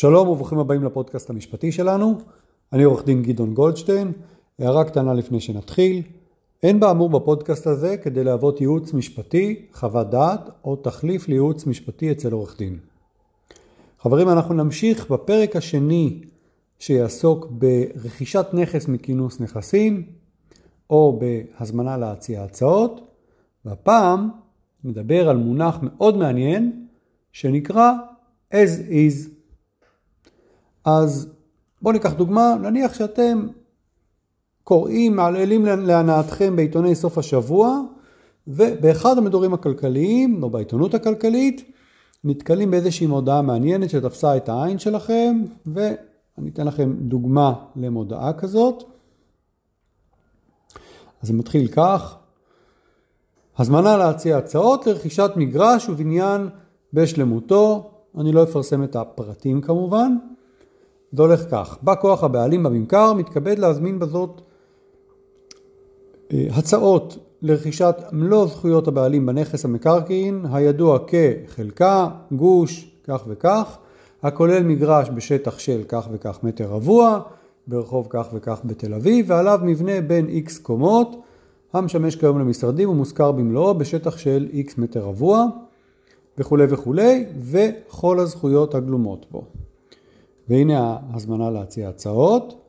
שלום וברוכים הבאים לפודקאסט המשפטי שלנו. אני עורך דין גדעון גולדשטיין. הערה קטנה לפני שנתחיל. אין באמור בפודקאסט הזה כדי להוות ייעוץ משפטי, חוות דעת או תחליף לייעוץ משפטי אצל עורך דין. חברים, אנחנו נמשיך בפרק השני שיעסוק ברכישת נכס מכינוס נכסים או בהזמנה להציע הצעות, והפעם נדבר על מונח מאוד מעניין שנקרא as is. אז בואו ניקח דוגמה, נניח שאתם קוראים, מעללים להנאתכם בעיתוני סוף השבוע, ובאחד המדורים הכלכליים, או בעיתונות הכלכלית, נתקלים באיזושהי מודעה מעניינת שתפסה את העין שלכם, ואני אתן לכם דוגמה למודעה כזאת. אז זה מתחיל כך, הזמנה להציע הצעות לרכישת מגרש ובניין בשלמותו, אני לא אפרסם את הפרטים כמובן, זה הולך כך, בא כוח הבעלים בממכר מתכבד להזמין בזאת אה, הצעות לרכישת מלוא זכויות הבעלים בנכס המקרקעין הידוע כחלקה, גוש, כך וכך, הכולל מגרש בשטח של כך וכך מטר רבוע, ברחוב כך וכך בתל אביב, ועליו מבנה בין איקס קומות, המשמש כיום למשרדים ומושכר במלואו בשטח של איקס מטר רבוע, וכולי וכולי, וכל הזכויות הגלומות בו. והנה ההזמנה להציע הצעות.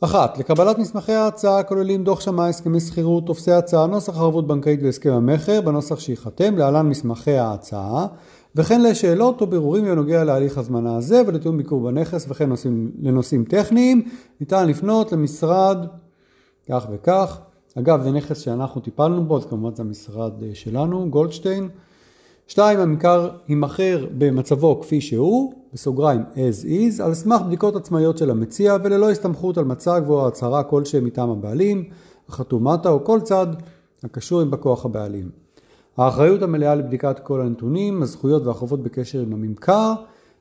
אחת, לקבלת מסמכי ההצעה הכוללים דוח שמאי, הסכמי שכירות, טופסי הצעה, נוסח ערבות בנקאית והסכם המכר בנוסח שייחתם, להלן מסמכי ההצעה, וכן לשאלות או בירורים בנוגע להליך הזמנה הזה ולתיאום ביקור בנכס וכן נושאים, לנושאים טכניים, ניתן לפנות למשרד כך וכך. אגב, זה נכס שאנחנו טיפלנו בו, אז כמובן זה המשרד אה, שלנו, גולדשטיין. שתיים, הממכר יימכר במצבו כפי שהוא, בסוגריים as is, על סמך בדיקות עצמאיות של המציע וללא הסתמכות על מצג או הצהרה כלשהם מטעם הבעלים, החתומטה או כל צד הקשור עם בכוח הבעלים. האחריות המלאה לבדיקת כל הנתונים, הזכויות והחובות בקשר עם הממכר,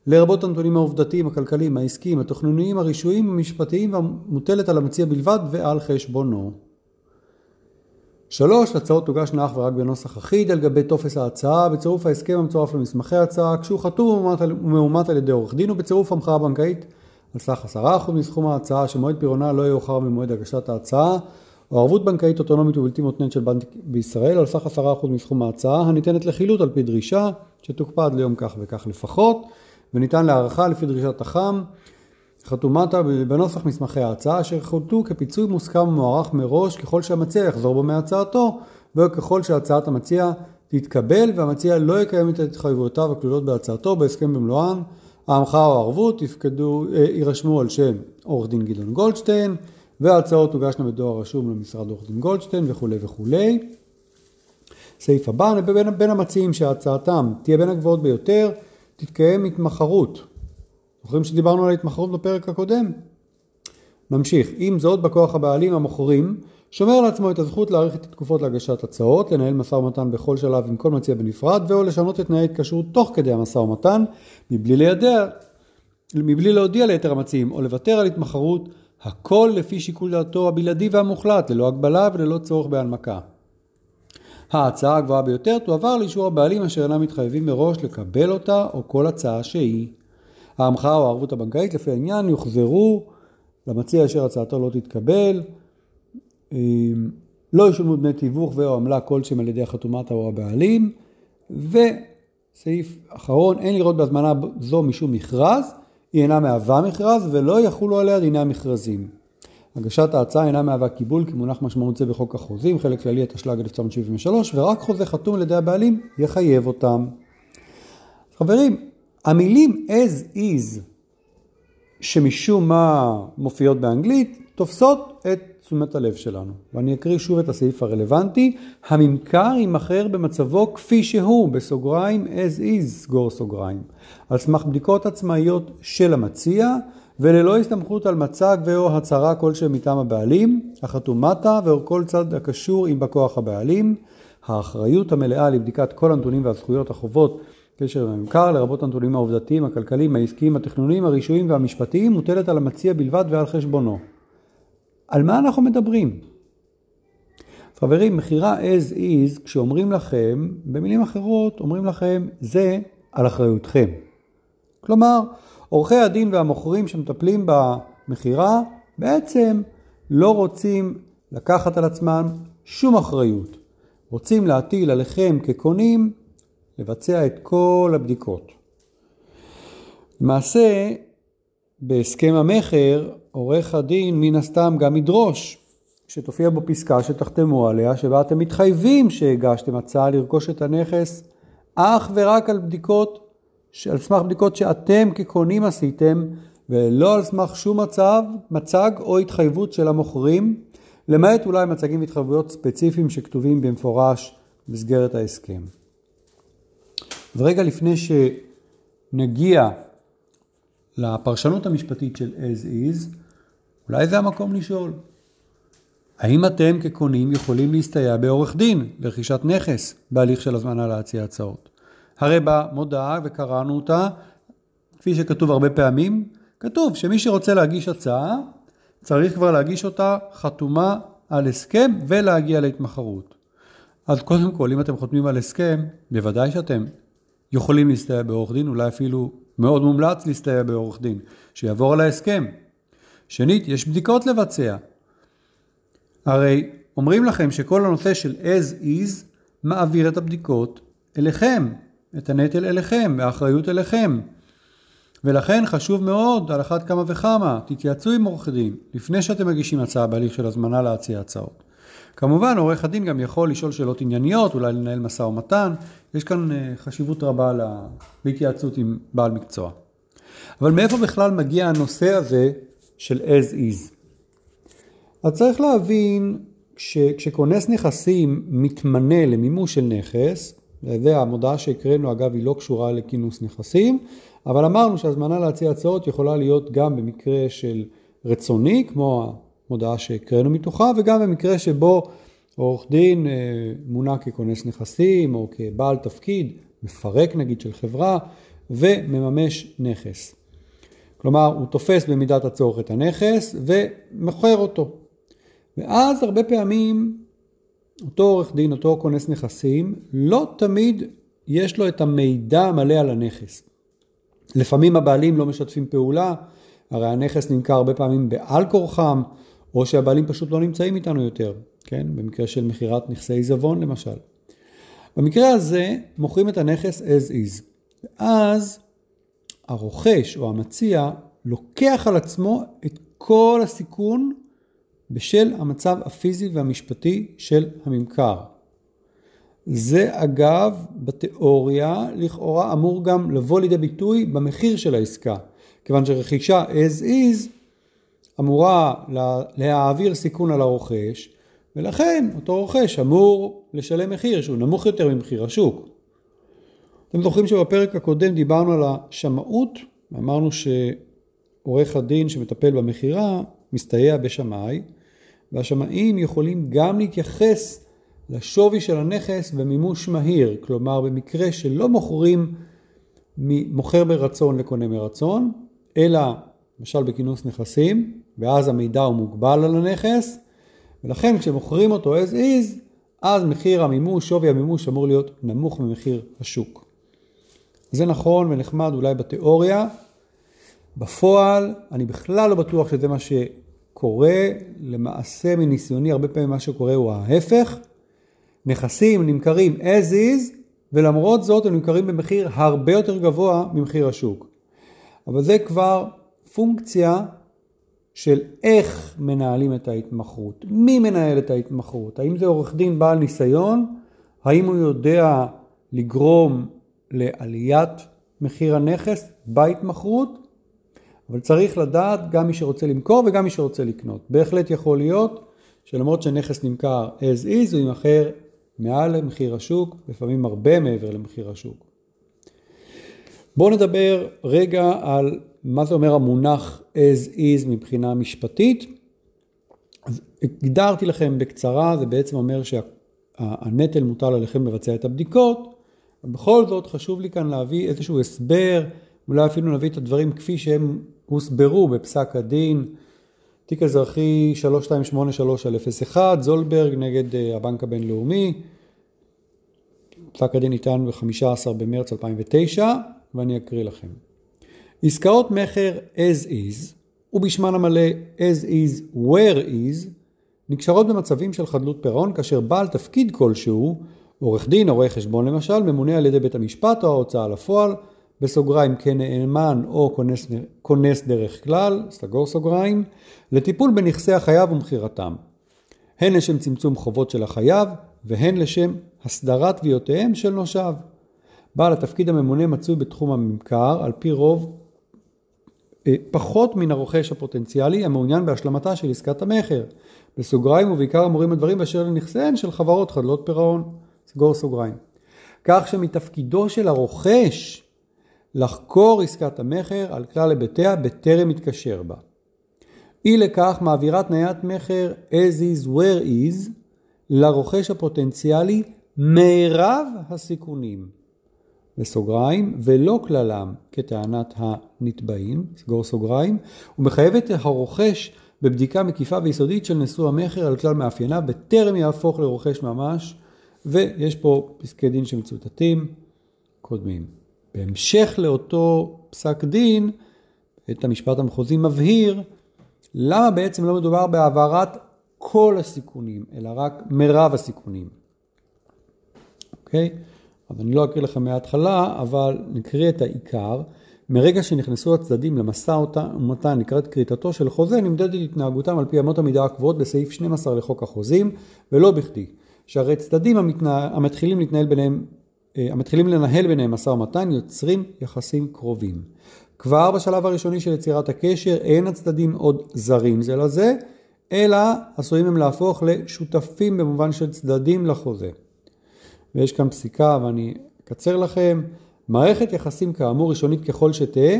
לרבות הנתונים העובדתיים, הכלכליים, העסקיים, התוכנוניים, הרישויים, המשפטיים, המוטלת על המציע בלבד ועל חשבונו. שלוש, הצעות תוגשנה אך ורק בנוסח אחיד על גבי טופס ההצעה, בצירוף ההסכם המצורף למסמכי ההצעה, כשהוא חתום ומאומת על ידי עורך דין ובצירוף המחאה בנקאית על סך עשרה אחוז מסכום ההצעה שמועד פירעונה לא יאוחר ממועד הגשת ההצעה, או ערבות בנקאית אוטונומית ובלתי מותנית של בנק בישראל על סך עשרה אחוז מסכום ההצעה הניתנת לחילוט על פי דרישה שתוקפא עד ליום כך וכך לפחות וניתן להערכה לפי דרישת החם חתומטה בנוסח מסמכי ההצעה אשר חולטו כפיצוי מוסכם ומוערך מראש ככל שהמציע יחזור בו מהצעתו וככל שהצעת המציע תתקבל והמציע לא יקיים את התחייבויותיו הכלולות בהצעתו בהסכם במלואן, ההמחאה או הערבות יפקדו, אה, יירשמו על שם עורך דין גדעון גולדשטיין וההצעות תוגשנה בדואר רשום למשרד עורך דין גולדשטיין וכולי וכולי. סעיף הבא, בין, בין המציעים שהצעתם תהיה בין הגבוהות ביותר, תתקיים התמחרות זוכרים שדיברנו על ההתמחרות בפרק הקודם? נמשיך. עם זאת, בכוח הבעלים המוכרים שומר לעצמו את הזכות להאריך את התקופות להגשת הצעות, לנהל משא ומתן בכל שלב עם כל מציע בנפרד, ואו לשנות את תנאי ההתקשרות תוך כדי המשא ומתן, מבלי לידע, מבלי להודיע ליתר המציעים, או לוותר על התמחרות, הכל לפי שיקול דעתו הבלעדי והמוחלט, ללא הגבלה וללא צורך בהנמקה. ההצעה הגבוהה ביותר תועבר לאישור הבעלים אשר אינם מתחייבים מראש לקבל אותה או כל הצעה שהיא. ההמחאה או הערבות הבנקאית לפי העניין יוחזרו למציע אשר הצעתו לא תתקבל, אמ, לא ישולמו דמי תיווך ו/או עמלה כלשהם על ידי החתומטה או הבעלים, וסעיף אחרון, אין לראות בהזמנה זו משום מכרז, היא אינה מהווה מכרז ולא יחולו עליה דיני המכרזים. הגשת ההצעה אינה מהווה קיבול כמונח משמעות זה בחוק החוזים, חלק כללי התשל"ג 1973, ורק חוזה חתום על ידי הבעלים יחייב אותם. חברים, המילים as is שמשום מה מופיעות באנגלית תופסות את תשומת הלב שלנו. ואני אקריא שוב את הסעיף הרלוונטי. הממכר יימכר במצבו כפי שהוא, בסוגריים as is, סגור סוגריים, על סמך בדיקות עצמאיות של המציע וללא הסתמכות על מצג ו/או הצהרה כלשהם מטעם הבעלים, החתומטה ואו כל צד הקשור עם בא כוח הבעלים. האחריות המלאה לבדיקת כל הנתונים והזכויות החובות קשר לממכר, לרבות הנתונים העובדתיים, הכלכליים, העסקיים, התכנוניים, הרישויים והמשפטיים, מוטלת על המציע בלבד ועל חשבונו. על מה אנחנו מדברים? חברים, מכירה as is, כשאומרים לכם, במילים אחרות, אומרים לכם, זה על אחריותכם. כלומר, עורכי הדין והמוכרים שמטפלים במכירה בעצם לא רוצים לקחת על עצמם שום אחריות. רוצים להטיל עליכם כקונים לבצע את כל הבדיקות. למעשה, בהסכם המכר, עורך הדין מן הסתם גם ידרוש שתופיע בו פסקה שתחתמו עליה, שבה אתם מתחייבים שהגשתם הצעה לרכוש את הנכס אך ורק על בדיקות, על סמך בדיקות שאתם כקונים עשיתם, ולא על סמך שום מצב, מצג או התחייבות של המוכרים, למעט אולי מצגים והתחייבויות ספציפיים שכתובים במפורש במסגרת ההסכם. ורגע לפני שנגיע לפרשנות המשפטית של as is, אולי זה המקום לשאול. האם אתם כקונים יכולים להסתייע בעורך דין לרכישת נכס בהליך של הזמנה להציע הצעות? הרי במודעה, וקראנו אותה, כפי שכתוב הרבה פעמים, כתוב שמי שרוצה להגיש הצעה, צריך כבר להגיש אותה חתומה על הסכם ולהגיע להתמחרות. אז קודם כל, אם אתם חותמים על הסכם, בוודאי שאתם יכולים להסתייע בעורך דין, אולי אפילו מאוד מומלץ להסתייע בעורך דין, שיעבור על ההסכם. שנית, יש בדיקות לבצע. הרי אומרים לכם שכל הנושא של as is מעביר את הבדיקות אליכם, את הנטל אליכם, והאחריות אליכם. ולכן חשוב מאוד, על אחת כמה וכמה, תתייעצו עם עורך דין לפני שאתם מגישים הצעה בהליך של הזמנה להציע הצעות. כמובן, עורך הדין גם יכול לשאול שאלות ענייניות, אולי לנהל משא ומתן, יש כאן אה, חשיבות רבה להתייעצות עם בעל מקצוע. אבל מאיפה בכלל מגיע הנושא הזה של as is? אז צריך להבין, כשכונס נכסים מתמנה למימוש של נכס, זה המודעה שהקראנו אגב היא לא קשורה לכינוס נכסים, אבל אמרנו שהזמנה להציע הצעות יכולה להיות גם במקרה של רצוני, כמו המודעה שהקראנו מתוכה, וגם במקרה שבו עורך דין אה, מונה ככונס נכסים או כבעל תפקיד, מפרק נגיד של חברה, ומממש נכס. כלומר, הוא תופס במידת הצורך את הנכס ומוכר אותו. ואז הרבה פעמים אותו עורך דין, אותו כונס נכסים, לא תמיד יש לו את המידע המלא על הנכס. לפעמים הבעלים לא משתפים פעולה, הרי הנכס נמכר הרבה פעמים בעל כורחם, או שהבעלים פשוט לא נמצאים איתנו יותר, כן? במקרה של מכירת נכסי עיזבון למשל. במקרה הזה מוכרים את הנכס as is, ואז הרוכש או המציע לוקח על עצמו את כל הסיכון בשל המצב הפיזי והמשפטי של הממכר. זה אגב, בתיאוריה, לכאורה אמור גם לבוא לידי ביטוי במחיר של העסקה, כיוון שרכישה as is אמורה להעביר סיכון על הרוכש, ולכן אותו רוכש אמור לשלם מחיר שהוא נמוך יותר ממחיר השוק. אתם זוכרים שבפרק הקודם דיברנו על השמאות, אמרנו שעורך הדין שמטפל במכירה מסתייע בשמאי, והשמאים יכולים גם להתייחס לשווי של הנכס במימוש מהיר, כלומר במקרה שלא מוכרים מוכר ברצון לקונה מרצון, אלא למשל בכינוס נכסים, ואז המידע הוא מוגבל על הנכס, ולכן כשמוכרים אותו as is, אז מחיר המימוש, שווי המימוש אמור להיות נמוך ממחיר השוק. זה נכון ונחמד אולי בתיאוריה, בפועל אני בכלל לא בטוח שזה מה שקורה, למעשה מניסיוני הרבה פעמים מה שקורה הוא ההפך, נכסים נמכרים as is ולמרות זאת הם נמכרים במחיר הרבה יותר גבוה ממחיר השוק. אבל זה כבר פונקציה של איך מנהלים את ההתמחרות, מי מנהל את ההתמחרות, האם זה עורך דין בעל ניסיון, האם הוא יודע לגרום לעליית מחיר הנכס בהתמחרות, אבל צריך לדעת גם מי שרוצה למכור וגם מי שרוצה לקנות. בהחלט יכול להיות שלמרות שנכס נמכר as is הוא יימכר מעל למחיר השוק, לפעמים הרבה מעבר למחיר השוק. בואו נדבר רגע על מה זה אומר המונח as is מבחינה משפטית. אז הגדרתי לכם בקצרה, זה בעצם אומר שהנטל מוטל עליכם לבצע את הבדיקות, ובכל זאת חשוב לי כאן להביא איזשהו הסבר, אולי אפילו נביא את הדברים כפי שהם הוסברו בפסק הדין, תיק אזרחי 3283/01, זולברג נגד אה, הבנק הבינלאומי, פסק הדין ניתן ב-15 במרץ 2009, ואני אקריא לכם. עסקאות מכר as is, ובשמן המלא as is where is, נקשרות במצבים של חדלות פירעון כאשר בעל תפקיד כלשהו, עורך דין רואה חשבון למשל, ממונה על ידי בית המשפט או ההוצאה לפועל, בסוגריים כנאמן או כונס, כונס דרך כלל, סגור סוגריים, לטיפול בנכסי החייב ומכירתם. הן לשם צמצום חובות של החייב והן לשם הסדרת תביעותיהם של נושיו. בעל התפקיד הממונה מצוי בתחום הממכר על פי רוב פחות מן הרוכש הפוטנציאלי המעוניין בהשלמתה של עסקת המכר. בסוגריים ובעיקר אמורים הדברים באשר לנכסיהן של חברות חדלות פירעון. סגור סוגריים. כך שמתפקידו של הרוכש לחקור עסקת המכר על כלל היבטיה בטרם יתקשר בה. אי לכך מעבירה תניית מכר as is where is לרוכש הפוטנציאלי מירב הסיכונים, בסוגריים, ולא כללם כטענת הנתבעים, סגור סוגריים, ומחייבת הרוכש בבדיקה מקיפה ויסודית של נשוא המכר על כלל מאפייניו בטרם יהפוך לרוכש ממש, ויש פה פסקי דין שמצוטטים קודמים. בהמשך לאותו פסק דין, בית המשפט המחוזי מבהיר למה בעצם לא מדובר בהעברת כל הסיכונים, אלא רק מרב הסיכונים. אוקיי? אז אני לא אקריא לכם מההתחלה, אבל נקריא את העיקר. מרגע שנכנסו הצדדים למשא ומתן לקראת כריתתו של חוזה, נמדדת התנהגותם על פי אמות המידה הקבועות בסעיף 12 לחוק החוזים, ולא בכדי. שהרי צדדים המתנה... המתחילים להתנהל ביניהם, אה, המתחילים לנהל ביניהם משא ומתן יוצרים יחסים קרובים. כבר בשלב הראשוני של יצירת הקשר אין הצדדים עוד זרים זה לזה, אלא עשויים הם להפוך לשותפים במובן של צדדים לחוזה. ויש כאן פסיקה ואני אקצר לכם, מערכת יחסים כאמור ראשונית ככל שתהא,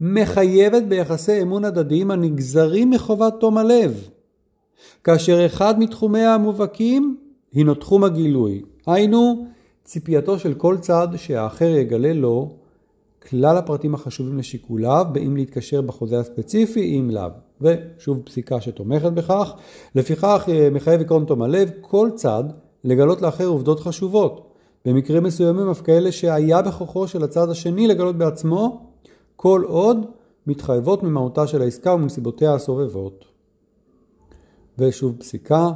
מחייבת ביחסי אמון הדדיים הנגזרים מחובת תום הלב. כאשר אחד מתחומיה המובהקים הינו תחום הגילוי, היינו ציפייתו של כל צד שהאחר יגלה לו כלל הפרטים החשובים לשיקוליו, באם להתקשר בחוזה הספציפי, אם לאו. ושוב פסיקה שתומכת בכך. לפיכך אה, מחייב עקרון תום הלב כל צד לגלות לאחר עובדות חשובות. במקרים מסוימים אף כאלה שהיה בכוחו של הצד השני לגלות בעצמו, כל עוד מתחייבות ממהותה של העסקה ומנסיבותיה הסובבות. ושוב פסיקה.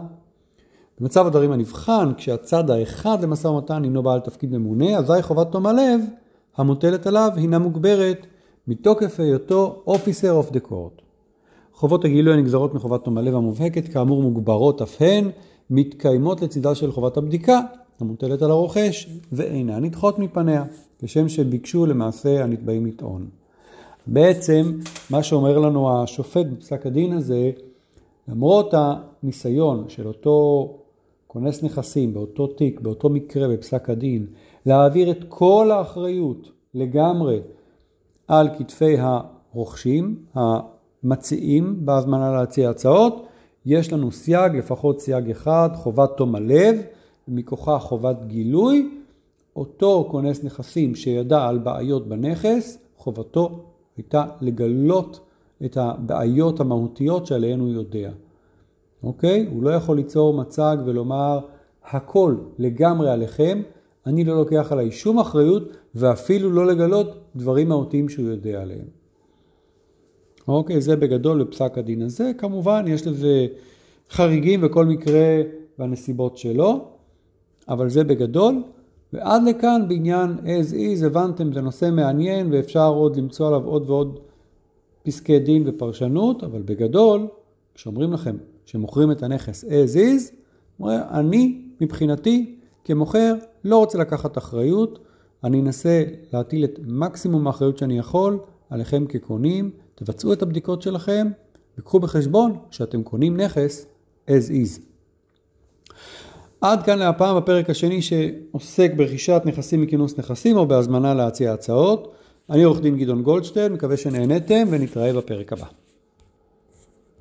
במצב הדברים הנבחן, כשהצד האחד למשא ומתן הינו בעל תפקיד ממונה, אזי חובת תום הלב המוטלת עליו הינה מוגברת מתוקף היותו Officer of the Court. חובות הגילוי הנגזרות מחובת תום הלב המובהקת כאמור מוגברות אף הן, מתקיימות לצידה של חובת הבדיקה המוטלת על הרוכש ואינן נדחות מפניה, כשם שביקשו למעשה הנתבעים לטעון. בעצם מה שאומר לנו השופט בפסק הדין הזה, למרות הניסיון של אותו כונס נכסים באותו תיק, באותו מקרה בפסק הדין, להעביר את כל האחריות לגמרי על כתפי הרוכשים, המציעים בהזמנה להציע הצעות. יש לנו סייג, לפחות סייג אחד, חובת תום הלב, מכוחה חובת גילוי. אותו כונס נכסים שידע על בעיות בנכס, חובתו הייתה לגלות את הבעיות המהותיות שעליהן הוא יודע. אוקיי? הוא לא יכול ליצור מצג ולומר הכל לגמרי עליכם, אני לא לוקח עליי שום אחריות ואפילו לא לגלות דברים מהותיים שהוא יודע עליהם. אוקיי, זה בגדול בפסק הדין הזה. כמובן, יש לזה חריגים וכל מקרה והנסיבות שלו, אבל זה בגדול. ועד לכאן בעניין as is, הבנתם, זה נושא מעניין ואפשר עוד למצוא עליו עוד ועוד פסקי דין ופרשנות, אבל בגדול, כשאומרים לכם שמוכרים את הנכס as is, אני מבחינתי כמוכר לא רוצה לקחת אחריות, אני אנסה להטיל את מקסימום האחריות שאני יכול עליכם כקונים, תבצעו את הבדיקות שלכם וקחו בחשבון שאתם קונים נכס as is. עד כאן להפעם בפרק השני שעוסק ברכישת נכסים מכינוס נכסים או בהזמנה להציע הצעות. אני עורך דין גדעון גולדשטיין, מקווה שנהניתם ונתראה בפרק הבא.